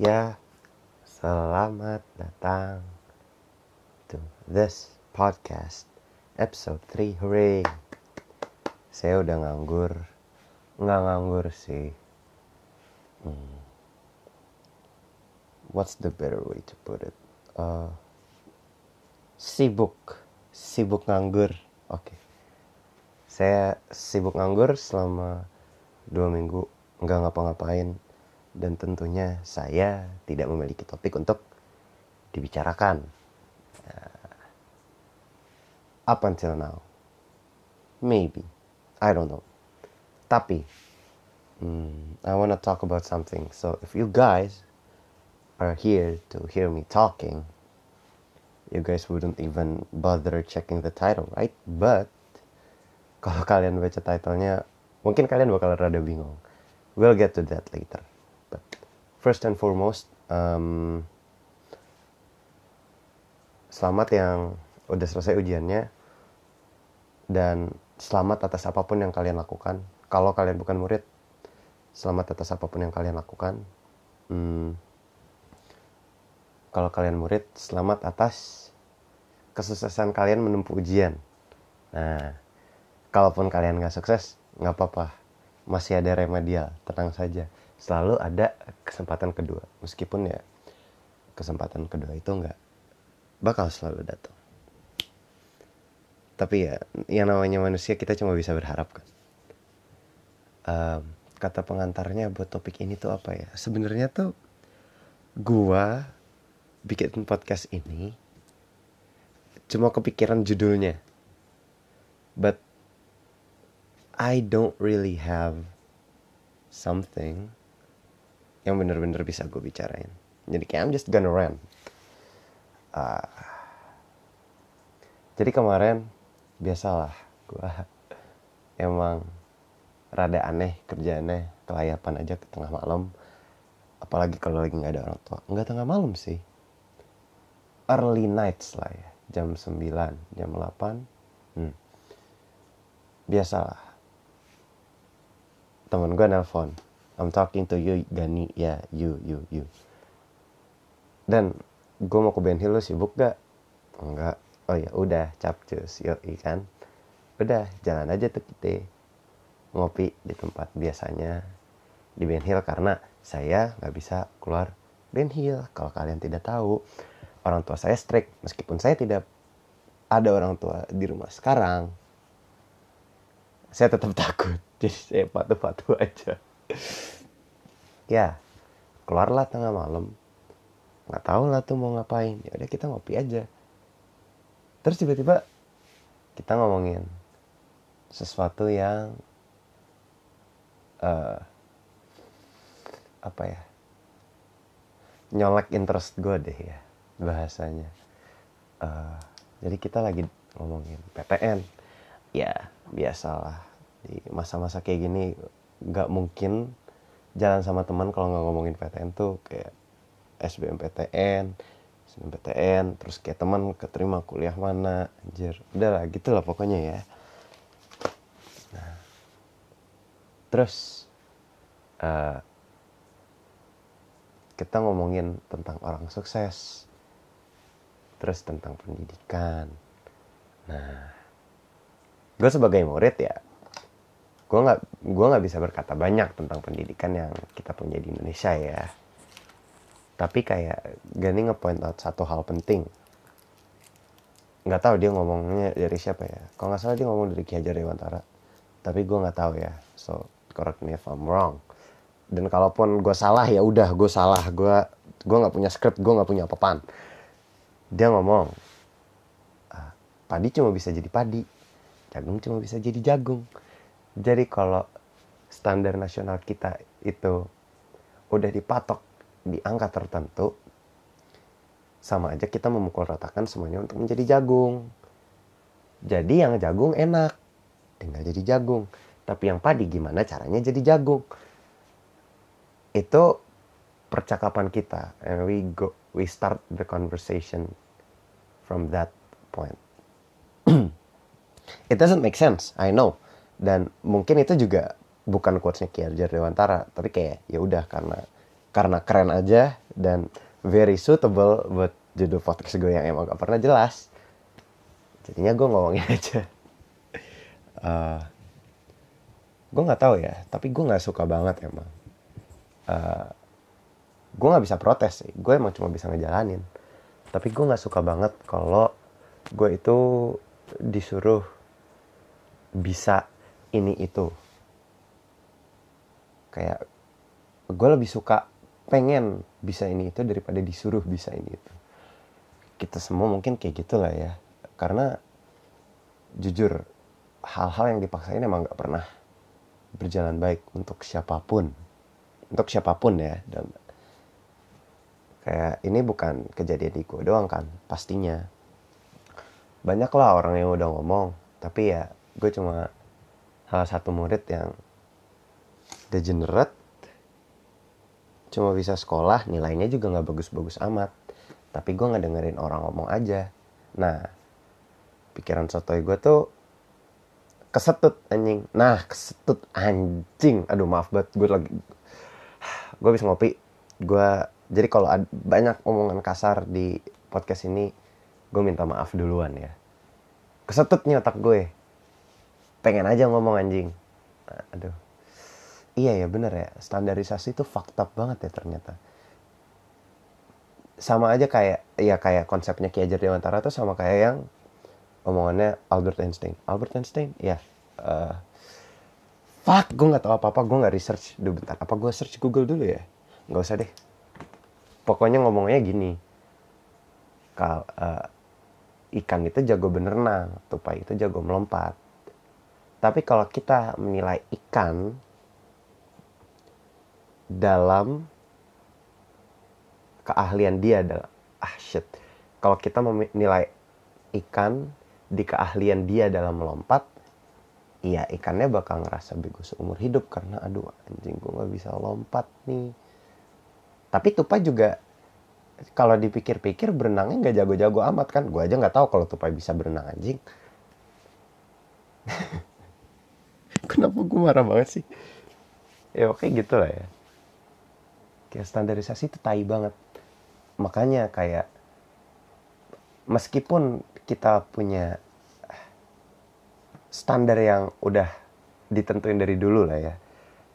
Ya, selamat datang to this podcast episode 3 hooray. Saya udah nganggur. Nggak nganggur sih. Hmm. What's the better way to put it? Uh, sibuk. Sibuk nganggur. Oke. Okay. Saya sibuk nganggur selama dua minggu. Nggak ngapa-ngapain dan tentunya saya tidak memiliki topik untuk dibicarakan. Uh, up until now. Maybe. I don't know. Tapi hmm, I wanna talk about something. So if you guys are here to hear me talking you guys wouldn't even bother checking the title right? But kalau kalian baca titlenya mungkin kalian bakal rada bingung. We'll get to that later but first and foremost um, selamat yang udah selesai ujiannya dan selamat atas apa pun yang kalian lakukan. Kalau kalian bukan murid selamat atas apa pun yang kalian lakukan. Hmm, kalau kalian murid selamat atas kesuksesan kalian menempuh ujian. Nah kalaupun kalian nggak sukses nggak apa-apa. Masih ada remedial tenang saja selalu ada kesempatan kedua. Meskipun ya kesempatan kedua itu nggak bakal selalu datang. Tapi ya yang namanya manusia kita cuma bisa berharap kan. Um, kata pengantarnya buat topik ini tuh apa ya? Sebenarnya tuh gua bikin podcast ini cuma kepikiran judulnya. But I don't really have something yang bener-bener bisa gue bicarain. Jadi kayak I'm just gonna rant. Uh, jadi kemarin biasalah gue emang rada aneh kerjaannya kelayapan aja ke tengah malam. Apalagi kalau lagi nggak ada orang tua. Nggak tengah malam sih. Early nights lah ya. Jam 9, jam 8. Hmm. Biasalah temen gue nelpon I'm talking to you Gani ya yeah, you you you. Dan gue mau ke Ben Hill sibuk gak? Enggak. Oh ya udah capcus yo ikan udah jalan aja tuh kita ngopi di tempat biasanya di Ben Hill karena saya nggak bisa keluar Ben Hill kalau kalian tidak tahu orang tua saya strict. Meskipun saya tidak ada orang tua di rumah sekarang saya tetap takut. Jadi saya patuh-patuh aja ya keluarlah tengah malam. Nggak tahu lah tuh mau ngapain. Ya udah kita ngopi aja. Terus tiba-tiba kita ngomongin sesuatu yang uh, apa ya? Nyolek interest gue deh ya bahasanya. Uh, jadi kita lagi ngomongin PTN ya biasalah. Di masa-masa kayak gini nggak mungkin jalan sama teman kalau nggak ngomongin PTN tuh kayak SBMPTN SBMPTN terus kayak teman keterima kuliah mana anjir. Udah lah gitu lah pokoknya ya. Nah. Terus uh, kita ngomongin tentang orang sukses terus tentang pendidikan. Nah gue sebagai murid ya gue nggak gue nggak bisa berkata banyak tentang pendidikan yang kita punya di Indonesia ya. Tapi kayak Gani ngepoint out satu hal penting. Nggak tahu dia ngomongnya dari siapa ya. Kalau nggak salah dia ngomong dari Ki Hajar Dewantara. Tapi gue nggak tahu ya. So correct me if I'm wrong. Dan kalaupun gue salah ya udah gue salah. Gue gue nggak punya script gue nggak punya apa-apaan dia ngomong ah, padi cuma bisa jadi padi. Jagung cuma bisa jadi jagung jadi kalau standar nasional kita itu udah dipatok di angka tertentu, sama aja kita memukul ratakan semuanya untuk menjadi jagung. Jadi yang jagung enak, tinggal jadi jagung. Tapi yang padi gimana caranya jadi jagung? Itu percakapan kita, and we go, we start the conversation from that point. It doesn't make sense, I know dan mungkin itu juga bukan quotesnya Ki Hajar Dewantara tapi kayak ya udah karena karena keren aja dan very suitable buat judul podcast gue yang emang gak pernah jelas. Jadinya gue ngomongin aja. Uh, gue nggak tahu ya tapi gue nggak suka banget emang. Uh, gue nggak bisa protes sih gue emang cuma bisa ngejalanin. Tapi gue nggak suka banget kalau gue itu disuruh bisa ini itu. Kayak gue lebih suka pengen bisa ini itu daripada disuruh bisa ini itu. Kita semua mungkin kayak gitulah ya. Karena jujur hal-hal yang dipaksain emang gak pernah berjalan baik untuk siapa pun. Untuk siapa pun ya dan kayak ini bukan kejadian di gue doang kan pastinya. Banyak lah orang yang udah ngomong tapi ya gue cuma salah satu murid yang degenerate cuma bisa sekolah nilainya juga nggak bagus-bagus amat. Tapi gue nggak dengerin orang ngomong aja. Nah pikiran sotoy gue tuh kesetut anjing. Nah kesetut anjing. Aduh maaf banget gue lagi gue bisa ngopi. Gue jadi kalau banyak omongan kasar di podcast ini gue minta maaf duluan ya. Kesetut nih otak gue pengen aja ngomong anjing. Aduh. Iya ya bener ya. Standarisasi itu fakta banget ya ternyata. Sama aja kayak ya kayak konsepnya Ki Hajar Dewantara tuh sama kayak yang omongannya Albert Einstein. Albert Einstein ya uh, fuck gue nggak tahu apa apa gue nggak research. Dulu bentar apa gue search Google dulu ya? Nggak usah deh. Pokoknya ngomongnya gini. Kal uh, ikan itu jago berenang tupai itu jago melompat tapi kalau kita menilai ikan dalam keahlian dia adalah ah shit. Kalau kita menilai ikan di keahlian dia dalam melompat iya ikannya bakal ngerasa bego seumur hidup karena aduh anjing gue nggak bisa lompat nih. Tapi tupai juga kalau dipikir-pikir berenangnya nggak jago-jago amat kan? Gue aja nggak tahu kalau tupai bisa berenang anjing kenapa gue marah banget sih? Ya oke gitu lah ya. Kayak standarisasi itu tai banget. Makanya kayak meskipun kita punya standar yang udah ditentuin dari dulu lah ya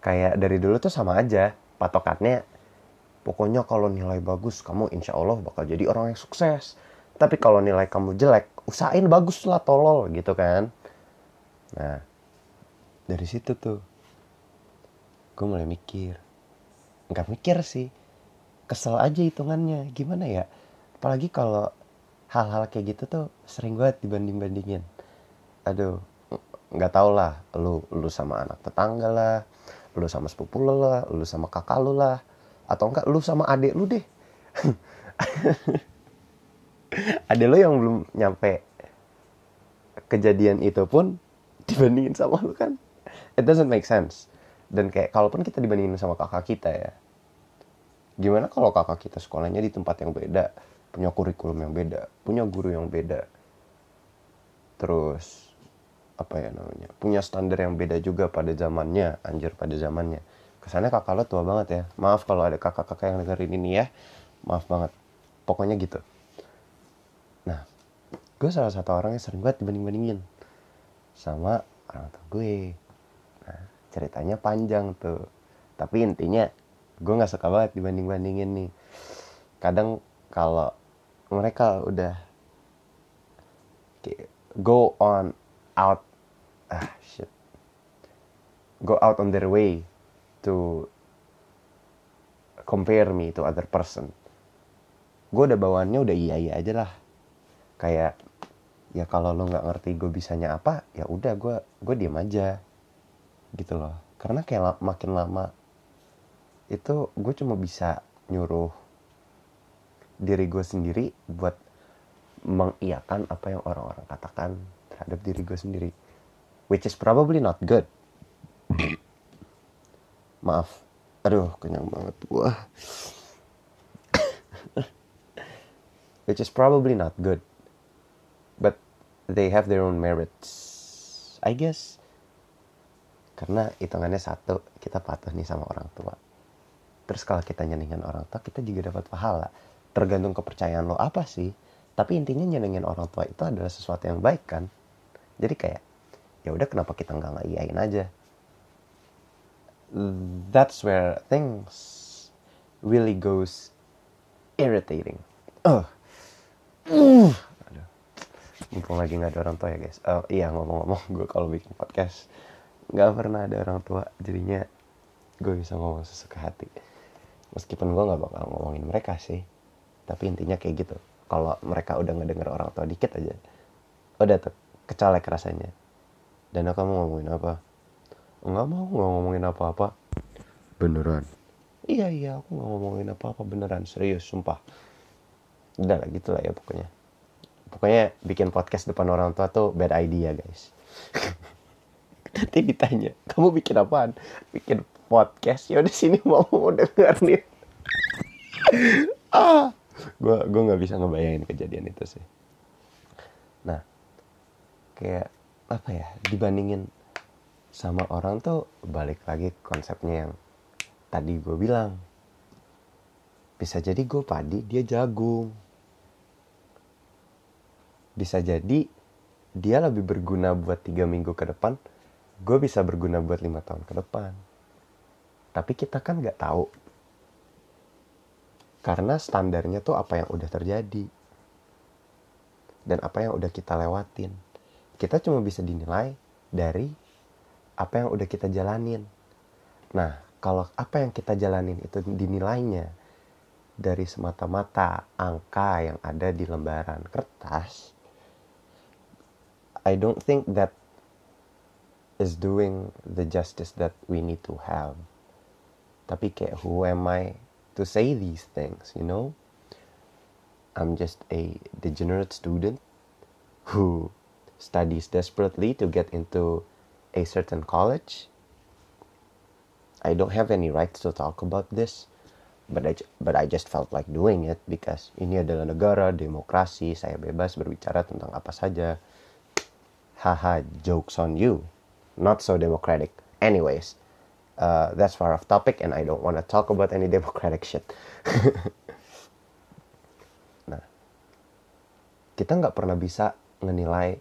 kayak dari dulu tuh sama aja. Patokannya pokoknya kalau nilai bagus kamu insya Allah bakal jadi orang yang sukses. Tapi kalau nilai kamu jelek usahain bagus lah tolol gitu kan. Nah dari situ tuh gue mulai mikir. Nggak mikir sih kesel aja hitungannya. Gimana ya? Apalagi kalau hal-hal kayak gitu tuh sering banget dibanding bandingin aduh nggak tau lah lu lu sama anak tetangga lah lu sama sepupu lu lah lu sama kakak lu lah atau enggak lu sama adik lu deh. Adik lu yang belum nyampe kejadian itu pun dibandingin sama lu kan it doesn't make sense. Dan kayak kalaupun kita dibandingin sama kakak kita ya gimana kalau kakak kita sekolahnya di tempat yang beda punya kurikulum yang beda punya guru yang beda? Terus apa ya namanya punya standar yang beda juga pada zamannya anjir pada zamannya. Kesannya kakak lo tua banget ya. Maaf kalau ada kakak-kakak yang dengerin ini ya. Maaf banget. Pokoknya gitu. Nah gue salah satu orang yang sering banget dibanding-bandingin sama orang tua gue ceritanya panjang tuh. Tapi intinya gue nggak suka banget dibanding bandingin nih. Kadang kalau mereka udah go on out ah shit. Go out on their way to compare me to other person. Gue udah bawaannya udah iya iya aja lah. Kayak ya kalau lo nggak ngerti gue bisanya apa ya udah gue gue diem aja gitu loh. Karena kayak makin lama itu gue cuma bisa nyuruh diri gue sendiri buat mengiyakan apa yang orang-orang katakan terhadap diri gue sendiri. Which is probably not good. Maaf. Aduh kenyang banget. Gue which is probably not good. But they have their own merits I guess karena hitungannya satu kita patuh nih sama orang tua. Terus kalau kita nyenengin orang tua kita juga dapat pahala. Tergantung kepercayaan lo apa sih. Tapi intinya nyenengin orang tua itu adalah sesuatu yang baik kan? Jadi kayak ya udah kenapa kita nggak ngaiyain aja? That's where things really goes irritating. Uh. Uh. Mumpung lagi nggak ada orang tua ya guys. Oh iya ngomong-ngomong gue kalau bikin podcast nggak pernah ada orang tua jadinya gue bisa ngomong sesuka hati. Meskipun gue nggak bakal ngomongin mereka sih tapi intinya kayak gitu. Kalau mereka udah ngedenger orang tua dikit aja udah tuh kecolek rasanya. Dan aku mau ngomongin apa? Nggak mau nggak ngomongin apa-apa. Beneran? Iya iya aku nggak ngomongin apa-apa beneran serius sumpah. Udah lah gitu lah ya pokoknya. Pokoknya bikin podcast depan orang tua tuh bad idea guys nanti ditanya kamu bikin apaan? Bikin podcast. Ya udah sini mau mau denger nih. Ah gue gue nggak bisa ngebayangin kejadian itu sih. Nah kayak apa ya dibandingin sama orang tuh balik lagi konsepnya yang tadi gue bilang. Bisa jadi gue padi dia jagung. Bisa jadi dia lebih berguna buat tiga minggu ke depan gue bisa berguna buat lima tahun ke depan. Tapi kita kan nggak tahu. Karena standarnya tuh apa yang udah terjadi. Dan apa yang udah kita lewatin. Kita cuma bisa dinilai dari apa yang udah kita jalanin. Nah kalau apa yang kita jalanin itu dinilainya dari semata-mata angka yang ada di lembaran kertas I don't think that is doing the justice that we need to have tapi kayak who am I to say these things, you know? I'm just a degenerate student who studies desperately to get into a certain college. I don't have any rights to talk about this, but I, but I just felt like doing it because ini adalah negara demokrasi, saya bebas berbicara tentang apa saja. Haha, jokes on you. Not so democratic. Anyways, uh, that's far off topic and I don't want to talk about any democratic shit. nah, kita nggak pernah bisa menilai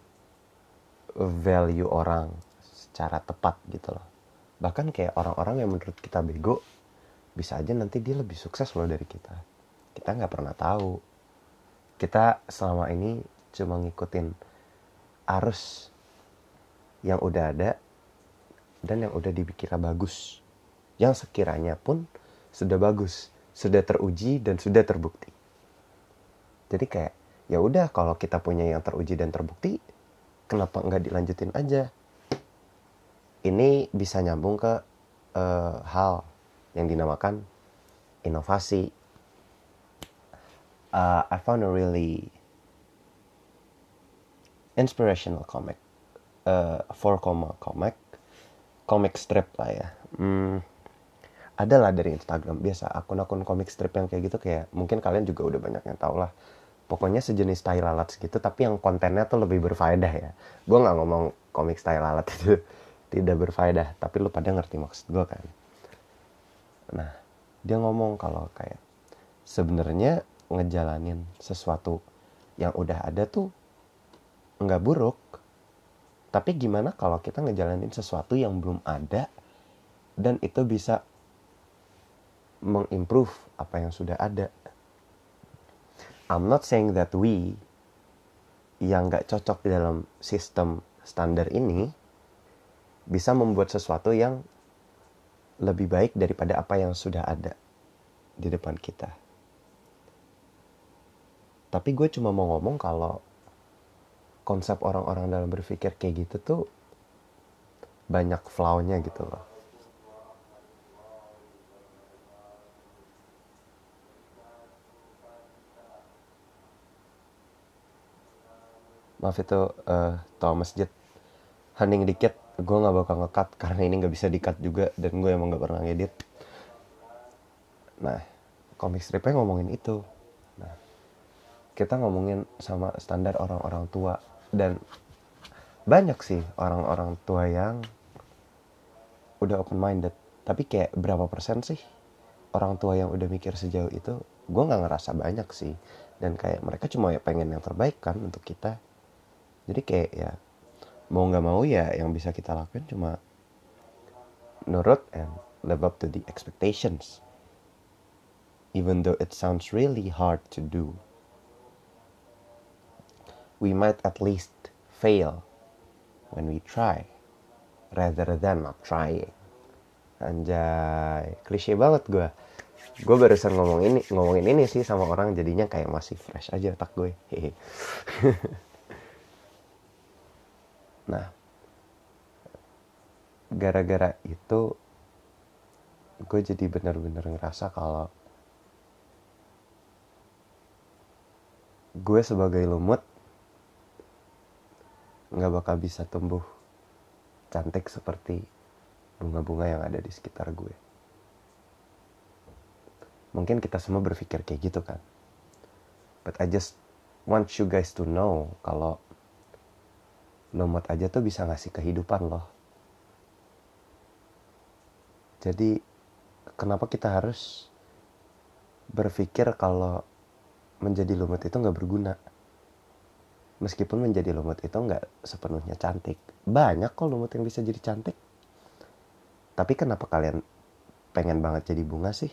value orang secara tepat gitu loh. Bahkan kayak orang-orang yang menurut kita bego, bisa aja nanti dia lebih sukses loh dari kita. Kita nggak pernah tahu. Kita selama ini cuma ngikutin arus yang udah ada dan yang udah dipikirkan bagus. Yang sekiranya pun sudah bagus, sudah teruji dan sudah terbukti. Jadi kayak ya udah kalau kita punya yang teruji dan terbukti, kenapa nggak dilanjutin aja? Ini bisa nyambung ke uh, hal yang dinamakan inovasi. Uh, I found a really inspirational comic, uh, four comma comic comic strip lah ya. Hmm, ada lah dari Instagram. Biasa akun-akun comic strip yang kayak gitu kayak mungkin kalian juga udah banyak yang tau lah. Pokoknya sejenis style lalat gitu tapi yang kontennya tuh lebih berfaedah ya. Gue nggak ngomong komik style lalat itu tidak berfaedah tapi lu pada ngerti maksud gue kan. Nah dia ngomong kalau kayak sebenarnya ngejalanin sesuatu yang udah ada tuh nggak buruk tapi gimana kalau kita ngejalanin sesuatu yang belum ada dan itu bisa mengimprove apa yang sudah ada. I'm not saying that we yang nggak cocok dalam sistem standar ini bisa membuat sesuatu yang lebih baik daripada apa yang sudah ada di depan kita. Tapi gue cuma mau ngomong kalau konsep orang-orang dalam berpikir kayak gitu tuh banyak flaw-nya gitu loh. Maaf itu uh, tau masjid. Hening dikit gue nggak bakal ngekat karena ini nggak bisa dikat juga dan gue emang nggak pernah ngedit. Nah komik stripnya ngomongin itu. Nah kita ngomongin sama standar orang-orang tua dan banyak sih orang-orang tua yang udah open minded tapi kayak berapa persen sih orang tua yang udah mikir sejauh itu gue nggak ngerasa banyak sih. Dan kayak mereka cuma ya pengen yang terbaik kan untuk kita. Jadi kayak ya mau nggak mau ya yang bisa kita lakuin cuma nurut and live up to the expectations. Even though it sounds really hard to do we might at least fail when we try rather than not trying. Anjay klise banget gue gue barusan ngomong ini ngomongin ini sih sama orang jadinya kayak masih fresh aja otak gue. Nah gara-gara itu gue jadi bener-bener ngerasa kalau gue sebagai lumut nggak bakal bisa tumbuh cantik seperti bunga-bunga yang ada di sekitar gue. Mungkin kita semua berpikir kayak gitu kan. But I just want you guys to know kalau lumut aja tuh bisa ngasih kehidupan loh. Jadi kenapa kita harus berpikir kalau menjadi lumut itu nggak berguna meskipun menjadi lumut itu nggak sepenuhnya cantik. Banyak kok lumut yang bisa jadi cantik. Tapi kenapa kalian pengen banget jadi bunga sih